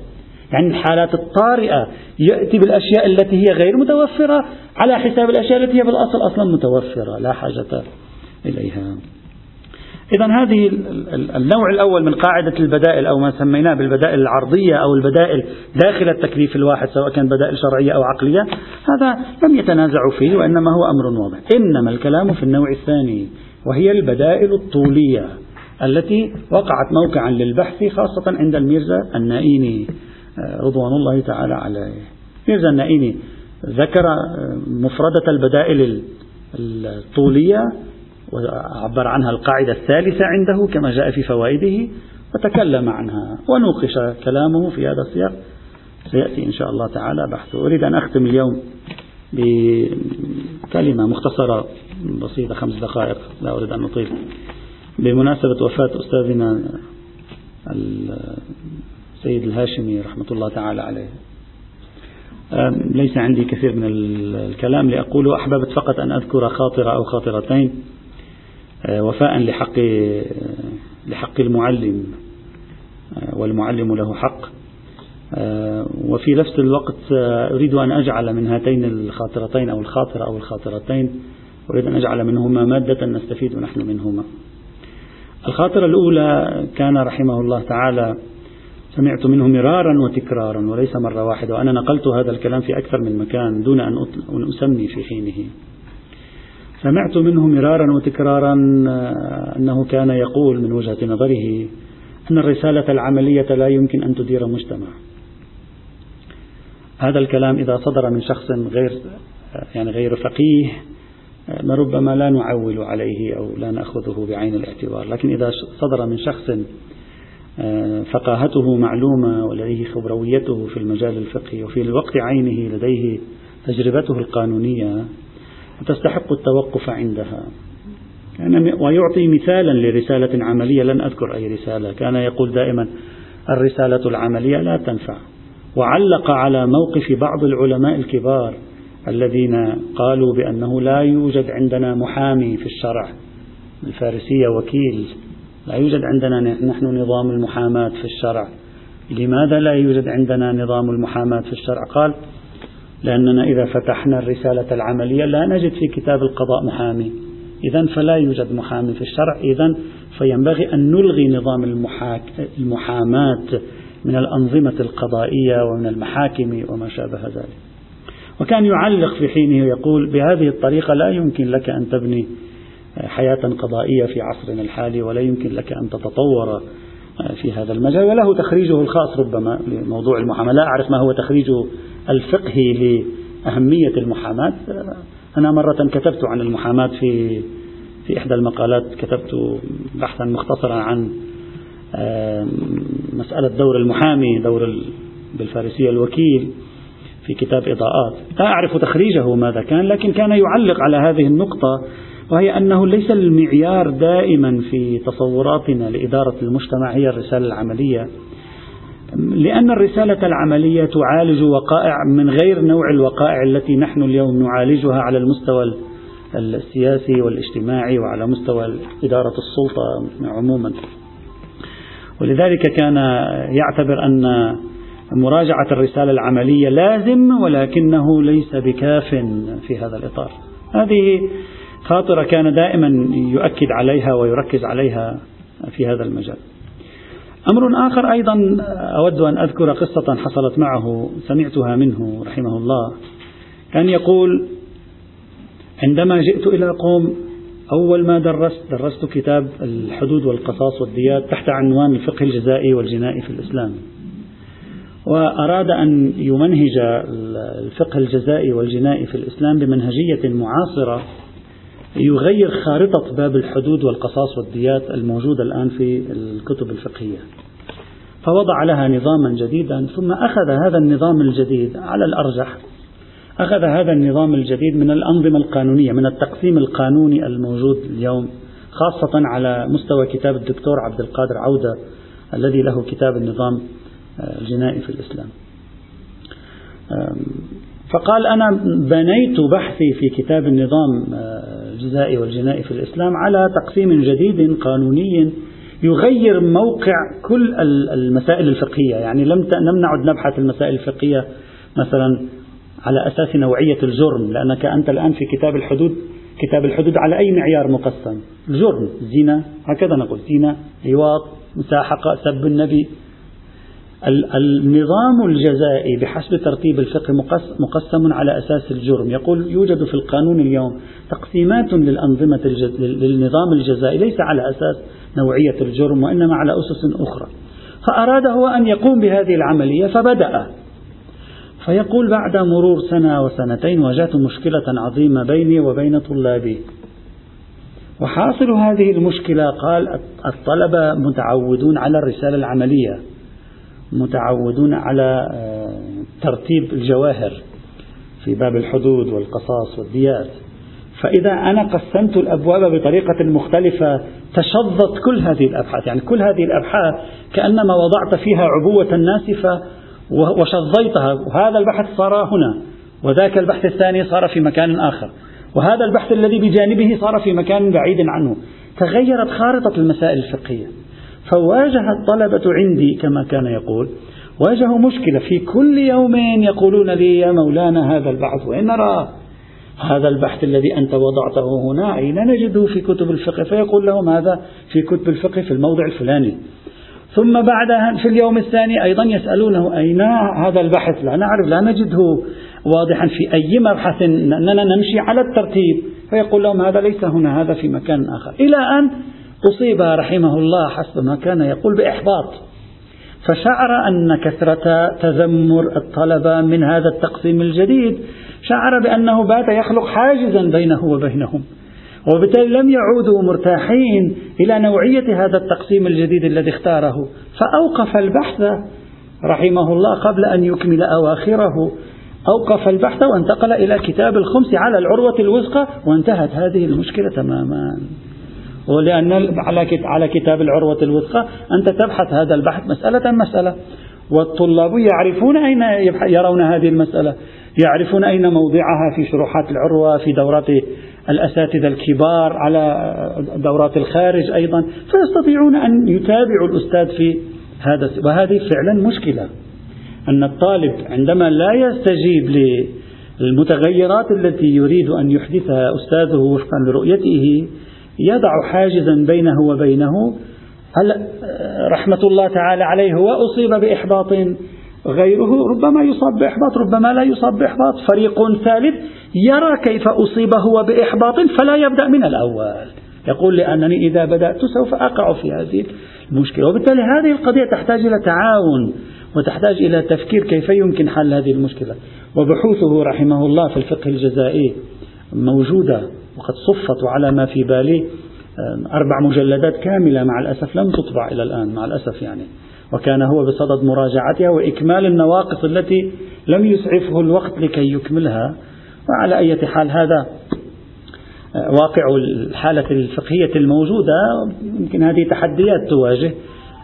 A: يعني الحالات الطارئة يأتي بالأشياء التي هي غير متوفرة على حساب الأشياء التي هي بالأصل أصلا متوفرة. لا حاجة إليها. إذا هذه النوع الأول من قاعدة البدائل أو ما سميناه بالبدائل العرضية أو البدائل داخل التكليف الواحد سواء كان بدائل شرعية أو عقلية هذا لم يتنازعوا فيه وإنما هو أمر واضح. إنما الكلام في النوع الثاني وهي البدائل الطولية التي وقعت موقعا للبحث خاصة عند الميرزا النائيني آه، رضوان الله تعالى عليه. ميرزا النائيني ذكر آه، مفردة البدائل الطولية وعبر عنها القاعدة الثالثة عنده كما جاء في فوائده وتكلم عنها ونوقش كلامه في هذا السياق. سيأتي إن شاء الله تعالى بحثه أريد أن أختم اليوم بكلمة مختصرة بسيطة خمس دقائق. لا أريد أن أطيل. بمناسبة وفاة أستاذنا السيد الهاشمي رحمة الله تعالى عليه. ليس عندي كثير من الكلام لأقوله. أحببت فقط أن أذكر خاطرة أو خاطرتين. وفاء لحق لحق المعلم آه، والمعلم له حق. آه، وفي نفس الوقت أريد أن أجعل من هاتين الخاطرتين أو الخاطرة أو الخاطرتين أريد أن أجعل منهما مادة نستفيد نحن منهما. الخاطرة الأولى كان رحمه الله تعالى سمعت منه مرارا وتكرارا وليس مرة واحدة وأنا نقلت هذا الكلام في أكثر من مكان دون أن أسمي في حينه. سمعت منه مرارا وتكرارا آه، أنه كان يقول من وجهة نظره أن الرسالة العملية لا يمكن أن تدير مجتمع. هذا الكلام إذا صدر من شخص غير آه، يعني غير فقيه آه، لربما لا نعول عليه أو لا نأخذه بعين الاعتبار. لكن إذا صدر من شخص فقاهته معلومة ولديه خبرويته في المجال الفقهي وفي الوقت عينه لديه تجربته القانونية تستحق التوقف عندها. يعني ويعطي مثالا لرسالة عملية لن أذكر أي رسالة. كان يقول دائما الرسالة العملية لا تنفع. وعلق على موقف بعض العلماء الكبار الذين قالوا بأنه لا يوجد عندنا محامي في الشرع. الفارسية وكيل. لا يوجد عندنا نحن نظام المحاماة في الشرع. لماذا لا يوجد عندنا نظام المحاماة في الشرع؟ قال لأننا إذا فتحنا الرسالة العملية لا نجد في كتاب القضاء محامي. إذا فلا يوجد محامي في الشرع. إذا فينبغي أن نلغي نظام المحاك المحاماة من الأنظمة القضائية ومن المحاكم وما شابه ذلك. وكان يعلق في حينه يقول بهذه الطريقة لا يمكن لك أن تبني حياة قضائية في عصرنا الحالي ولا يمكن لك أن تتطور في هذا المجال. وله تخريجه الخاص ربما لموضوع المحاماة. لا أعرف ما هو تخريجه الفقهي لأهمية المحاماة. أنا مرة كتبت عن المحاماة في في إحدى المقالات كتبت بحثا مختصرا عن مسألة دور المحامي دور بالفارسية الوكيل في كتاب إضاءات. لا أعرف تخريجه ماذا كان لكن كان يعلق على هذه النقطة وهي أنه ليس المعيار دائما في تصوراتنا لإدارة المجتمع هي الرسالة العملية. لأن الرسالة العملية تعالج وقائع من غير نوع الوقائع التي نحن اليوم نعالجها على المستوى السياسي والاجتماعي وعلى مستوى إدارة السلطة عموما. ولذلك كان يعتبر أن مراجعة الرسالة العملية لازم ولكنه ليس بكاف في هذا الإطار. هذه خاطرة كان دائما يؤكد عليها ويركز عليها في هذا المجال. أمر آخر أيضا أود أن أذكر قصة حصلت معه سمعتها منه رحمه الله. كان يقول عندما جئت إلى قوم أول ما درست درست كتاب الحدود والقصاص والديات تحت عنوان الفقه الجزائي والجنائي في الإسلام. وأراد أن يمنهج الفقه الجزائي والجنائي في الإسلام بمنهجية معاصرة يغير خارطة باب الحدود والقصاص والديات الموجودة الآن في الكتب الفقهية. فوضع لها نظاما جديدا ثم أخذ هذا النظام الجديد على الأرجح. أخذ هذا النظام الجديد من الأنظمة القانونية من التقسيم القانوني الموجود اليوم خاصة على مستوى كتاب الدكتور عبد القادر عودة الذي له كتاب النظام الجنائي في الإسلام. فقال أنا بنيت بحثي في كتاب النظام الجزائي والجنائي في الإسلام على تقسيم جديد قانوني يغير موقع كل المسائل الفقهية. يعني لم لم نعد نبحث المسائل الفقهية مثلا على أساس نوعية الجرم لأنك أنت الآن في كتاب الحدود كتاب الحدود على أي معيار مقسم؟ الجرم زنا هكذا نقول زنا لواط مساحقة سب النبي. النظام الجزائي بحسب ترتيب الفقه مقسم على أساس الجرم. يقول يوجد في القانون اليوم تقسيمات للأنظمة الجز... للنظام الجزائي ليس على أساس نوعية الجرم وإنما على أسس أخرى. فأراد هو أن يقوم بهذه العملية فبدأ. فيقول بعد مرور سنة وسنتين واجهت مشكلة عظيمة بيني وبين طلابي. وحاصل هذه المشكلة قال الطلبة متعودون على الرسالة العملية. متعودون على آه، ترتيب الجواهر في باب الحدود والقصاص والديات. فإذا أنا قسمت الأبواب بطريقة مختلفة تشظت كل هذه الأبحاث. يعني كل هذه الأبحاث كأنما وضعت فيها عبوة ناسفة وشظيتها وهذا البحث صار هنا وذاك البحث الثاني صار في مكان آخر. وهذا البحث الذي بجانبه صار في مكان بعيد عنه. تغيرت خارطة المسائل الفقهية. فواجه الطلبة عندي كما كان يقول واجهوا مشكلة في كل يوم يقولون لي يا مولانا هذا البحث وين نراه؟ هذا البحث الذي أنت وضعته هنا أين نجده في كتب الفقه؟ فيقول لهم هذا في كتب الفقه في الموضع الفلاني. ثم بعدها في اليوم الثاني أيضا يسألونه أين هذا البحث؟ لا نعرف لا نجده واضحا في أي مبحث أننا نمشي على الترتيب. فيقول لهم هذا ليس هنا هذا في مكان آخر. إلى أن أصيب رحمه الله حسب ما كان يقول بإحباط. فشعر أن كثرة تذمر الطلبة من هذا التقسيم الجديد شعر بأنه بات يخلق حاجزا بينه وبينهم وبالتالي لم يعودوا مرتاحين إلى نوعية هذا التقسيم الجديد الذي اختاره. فأوقف البحث رحمه الله قبل أن يكمل أواخره. أوقف البحث وانتقل إلى كتاب الخمس على العروة الوثقى وانتهت هذه المشكلة تماما. ولأن على كتاب العروة الوثقى أنت تبحث هذا البحث مسألة مسألة. والطلاب يعرفون أين يرون هذه المسألة. يعرفون أين موضعها في شروحات العروة في دورات الأساتذة الكبار على دورات الخارج أيضا. فيستطيعون أن يتابعوا الأستاذ في هذا وهذه فعلا مشكلة. أن الطالب عندما لا يستجيب للمتغيرات التي يريد أن يحدثها أستاذه وفقا لرؤيته يضع حاجزا بينه وبينه. رحمة الله تعالى عليه وأصيب بإحباط غيره؟ ربما يصاب بإحباط ربما لا يصاب بإحباط. فريق ثالث يرى كيف أصيب هو بإحباط فلا يبدأ من الأول. يقول لأنني إذا بدأت سوف أقع في هذه المشكلة. وبالتالي هذه القضية تحتاج إلى تعاون وتحتاج إلى تفكير كيف يمكن حل هذه المشكلة. وبحوثه رحمه الله في الفقه الجزائي موجودة. وقد صفت على ما في بالي أربع مجلدات كاملة مع الأسف لم تطبع إلى الآن مع الأسف يعني. وكان هو بصدد مراجعتها وإكمال النواقص التي لم يسعفه الوقت لكي يكملها. وعلى أي حال هذا واقع الحالة الفقهية الموجودة يمكن هذه تحديات تواجه.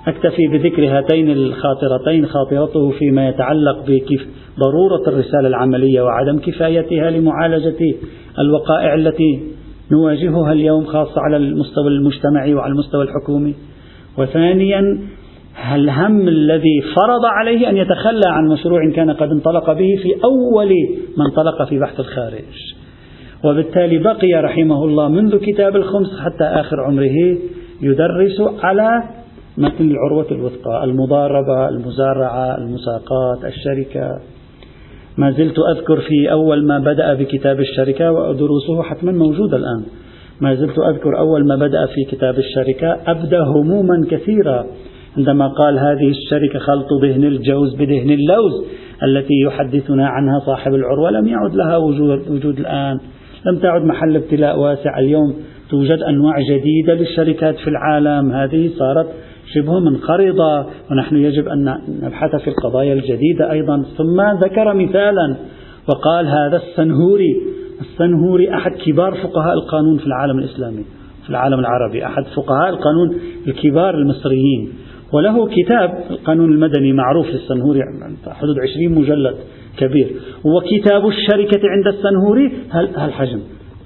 A: أكتفي بذكر هاتين الخاطرتين خاطرته فيما يتعلق بكيف ضرورة الرسالة العملية وعدم كفايتها لمعالجة الوقائع التي نواجهها اليوم خاصة على المستوى المجتمعي وعلى المستوى الحكومي. وثانيا الهم الذي فرض عليه أن يتخلى عن مشروع كان قد انطلق به في أول ما انطلق في بحث الخارج. وبالتالي بقي رحمه الله منذ كتاب الخمس حتى آخر عمره يدرس على متن العروة الوثقى المضاربة المزارعة المساقات الشركة. ما زلت أذكر في أول ما بدأ بكتاب الشركة ودروسه حتما موجودة الآن. ما زلت أذكر أول ما بدأ في كتاب الشركة أبدى هموما كثيرة. عندما قال هذه الشركة خلط دهن الجوز بدهن اللوز التي يحدثنا عنها صاحب العروة لم يعد لها وجود, وجود الآن. لم تعد محل ابتلاء واسع. اليوم توجد أنواع جديدة للشركات في العالم. هذه صارت شبه منقرضة ونحن يجب أن نبحث في القضايا الجديدة أيضا. ثم ذكر مثالا وقال هذا السنهوري السنهوري أحد كبار فقهاء القانون في العالم الإسلامي في العالم العربي أحد فقهاء القانون الكبار المصريين. وله كتاب القانون المدني معروف للسنهوري حدود عشرين مجلد كبير. وكتاب الشركة عند السنهوري هالحجم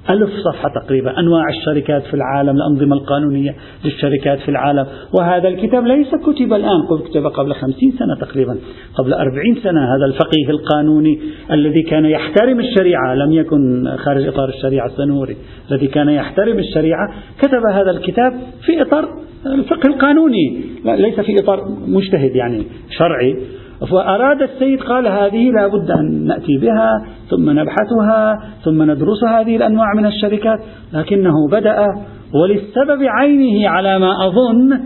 A: ألف صفحة تقريبا. أنواع الشركات في العالم الأنظمة القانونية للشركات في العالم. وهذا الكتاب ليس كتب الآن كتب قبل خمسين سنة تقريبا. قبل أربعين سنة هذا الفقيه القانوني الذي كان يحترم الشريعة. لم يكن خارج إطار الشريعة السنوري. الذي كان يحترم الشريعة كتب هذا الكتاب في إطار الفقه القانوني. ليس في إطار مجتهد يعني شرعي. فأراد السيد قال هذه لا بد أن نأتي بها ثم نبحثها ثم ندرس هذه الأنواع من الشركات لكنه بدأ وللسبب عينه على ما أظن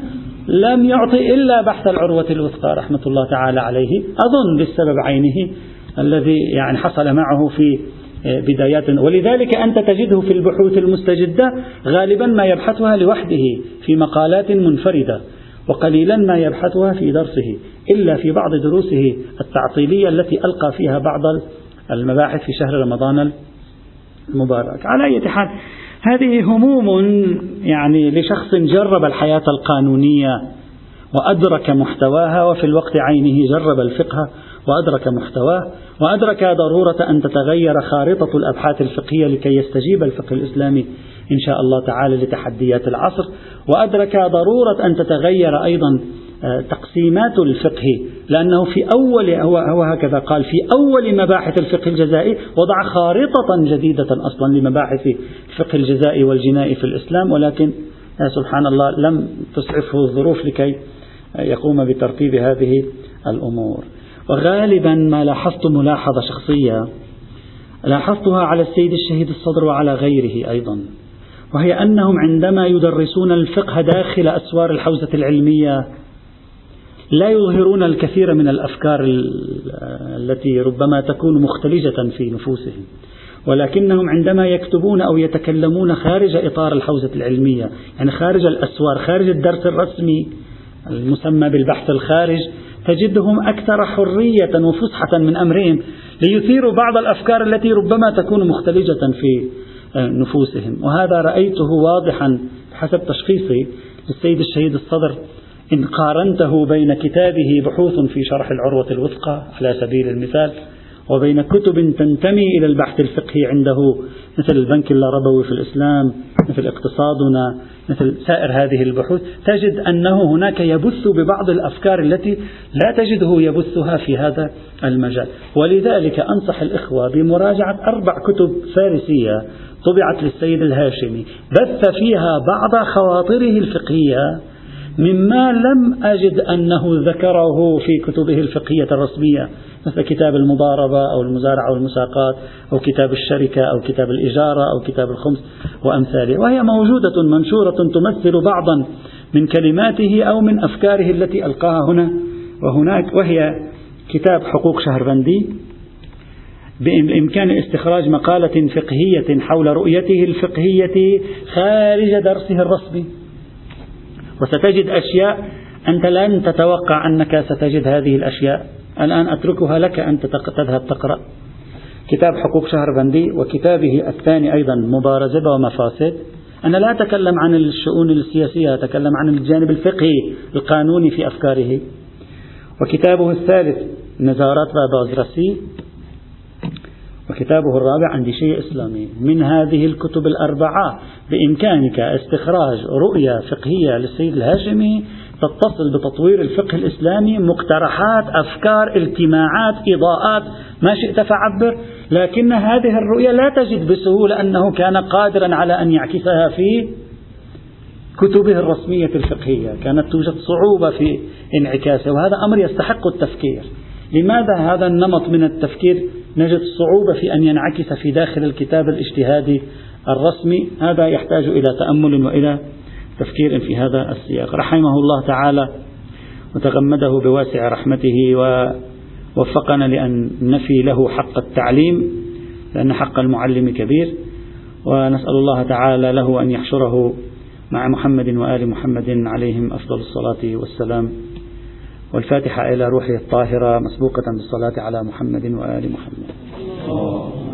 A: لم يعطي إلا بحث العروة الوثقى رحمة الله تعالى عليه. أظن للسبب عينه الذي يعني حصل معه في بدايات. ولذلك أنت تجده في البحوث المستجدة غالبا ما يبحثها لوحده في مقالات منفردة وقليلا ما يبحثها في درسه. إلا في بعض دروسه التعطيلية التي ألقى فيها بعض المباحث في شهر رمضان المبارك. على أي حال هذه هموم يعني لشخص جرب الحياة القانونية وأدرك محتواها وفي الوقت عينه جرب الفقه وأدرك محتواه وأدرك ضرورة أن تتغير خارطة الأبحاث الفقهية لكي يستجيب الفقه الإسلامي إن شاء الله تعالى لتحديات العصر وأدرك ضرورة أن تتغير أيضا تقسيمات الفقه لأنه في أول هو, هو هكذا قال في أول مباحث الفقه الجزائي وضع خارطة جديدة أصلا لمباحث الفقه الجزائي والجنائي في الإسلام ولكن آه، سبحان الله لم تسعفه الظروف لكي آه، يقوم بترتيب هذه الأمور. وغالبا ما لاحظت ملاحظة شخصية لاحظتها على السيد الشهيد الصدر وعلى غيره أيضا وهي أنهم عندما يدرسون الفقه داخل أسوار الحوزة العلمية لا يظهرون الكثير من الأفكار التي ربما تكون مختلجة في نفوسهم. ولكنهم عندما يكتبون أو يتكلمون خارج إطار الحوزة العلمية يعني خارج الأسوار خارج الدرس الرسمي المسمى بالبحث الخارج تجدهم أكثر حرية وفسحة من أمرهم ليثيروا بعض الأفكار التي ربما تكون مختلجة في نفوسهم. وهذا رأيته واضحا حسب تشخيصي للسيد الشهيد الصدر. إن قارنته بين كتابه بحوث في شرح العروة الوثقى على سبيل المثال وبين كتب تنتمي إلى البحث الفقهي عنده مثل البنك اللاربوي في الإسلام مثل اقتصادنا مثل سائر هذه البحوث تجد أنه هناك يبث ببعض الأفكار التي لا تجده يبثها في هذا المجال. ولذلك أنصح الإخوة بمراجعة أربع كتب فارسية طبعت للسيد الهاشمي بث فيها بعض خواطره الفقهية مما لم أجد أنه ذكره في كتبه الفقهية الرسمية مثل كتاب المضاربة أو المزارعة والمساقات أو كتاب الشركة أو كتاب الإجارة أو كتاب الخمس وأمثاله. وهي موجودة منشورة تمثل بعضا من كلماته أو من أفكاره التي ألقاها هنا. وهناك وهي كتاب حقوق شهربندي بإمكان استخراج مقالة فقهية حول رؤيته الفقهية خارج درسه الرسمي. وستجد أشياء أنت لن تتوقع أنك ستجد هذه الأشياء. الآن أتركها لك أن تذهب تقرأ. كتاب حقوق شهر بندي وكتابه الثاني أيضا مبارزة ومفاسد. أنا لا أتكلم عن الشؤون السياسية أتكلم عن الجانب الفقهي القانوني في أفكاره. وكتابه الثالث نزارات بازرسي وكتابه الرابع عندي شيء إسلامي. من هذه الكتب الأربعة بإمكانك استخراج رؤية فقهية للسيد الهاشمي تتصل بتطوير الفقه الإسلامي مقترحات أفكار اجتماعات إضاءات ما شئت فعبر. لكن هذه الرؤية لا تجد بسهولة أنه كان قادرا على أن يعكسها في كتبه الرسمية الفقهية. كانت توجد صعوبة في انعكاسه وهذا أمر يستحق التفكير. لماذا هذا النمط من التفكير؟ نجد صعوبة في أن ينعكس في داخل الكتاب الاجتهادي الرسمي. هذا يحتاج إلى تأمل وإلى تفكير في هذا السياق. رحمه الله تعالى وتغمده بواسع رحمته ووفقنا لأن نفي له حق التعليم لأن حق المعلم كبير. ونسأل الله تعالى له أن يحشره مع محمد وآل محمد عليهم أفضل الصلاة والسلام. والفاتحة إلى روحه الطاهرة مسبوقة بالصلاة على محمد وآل محمد.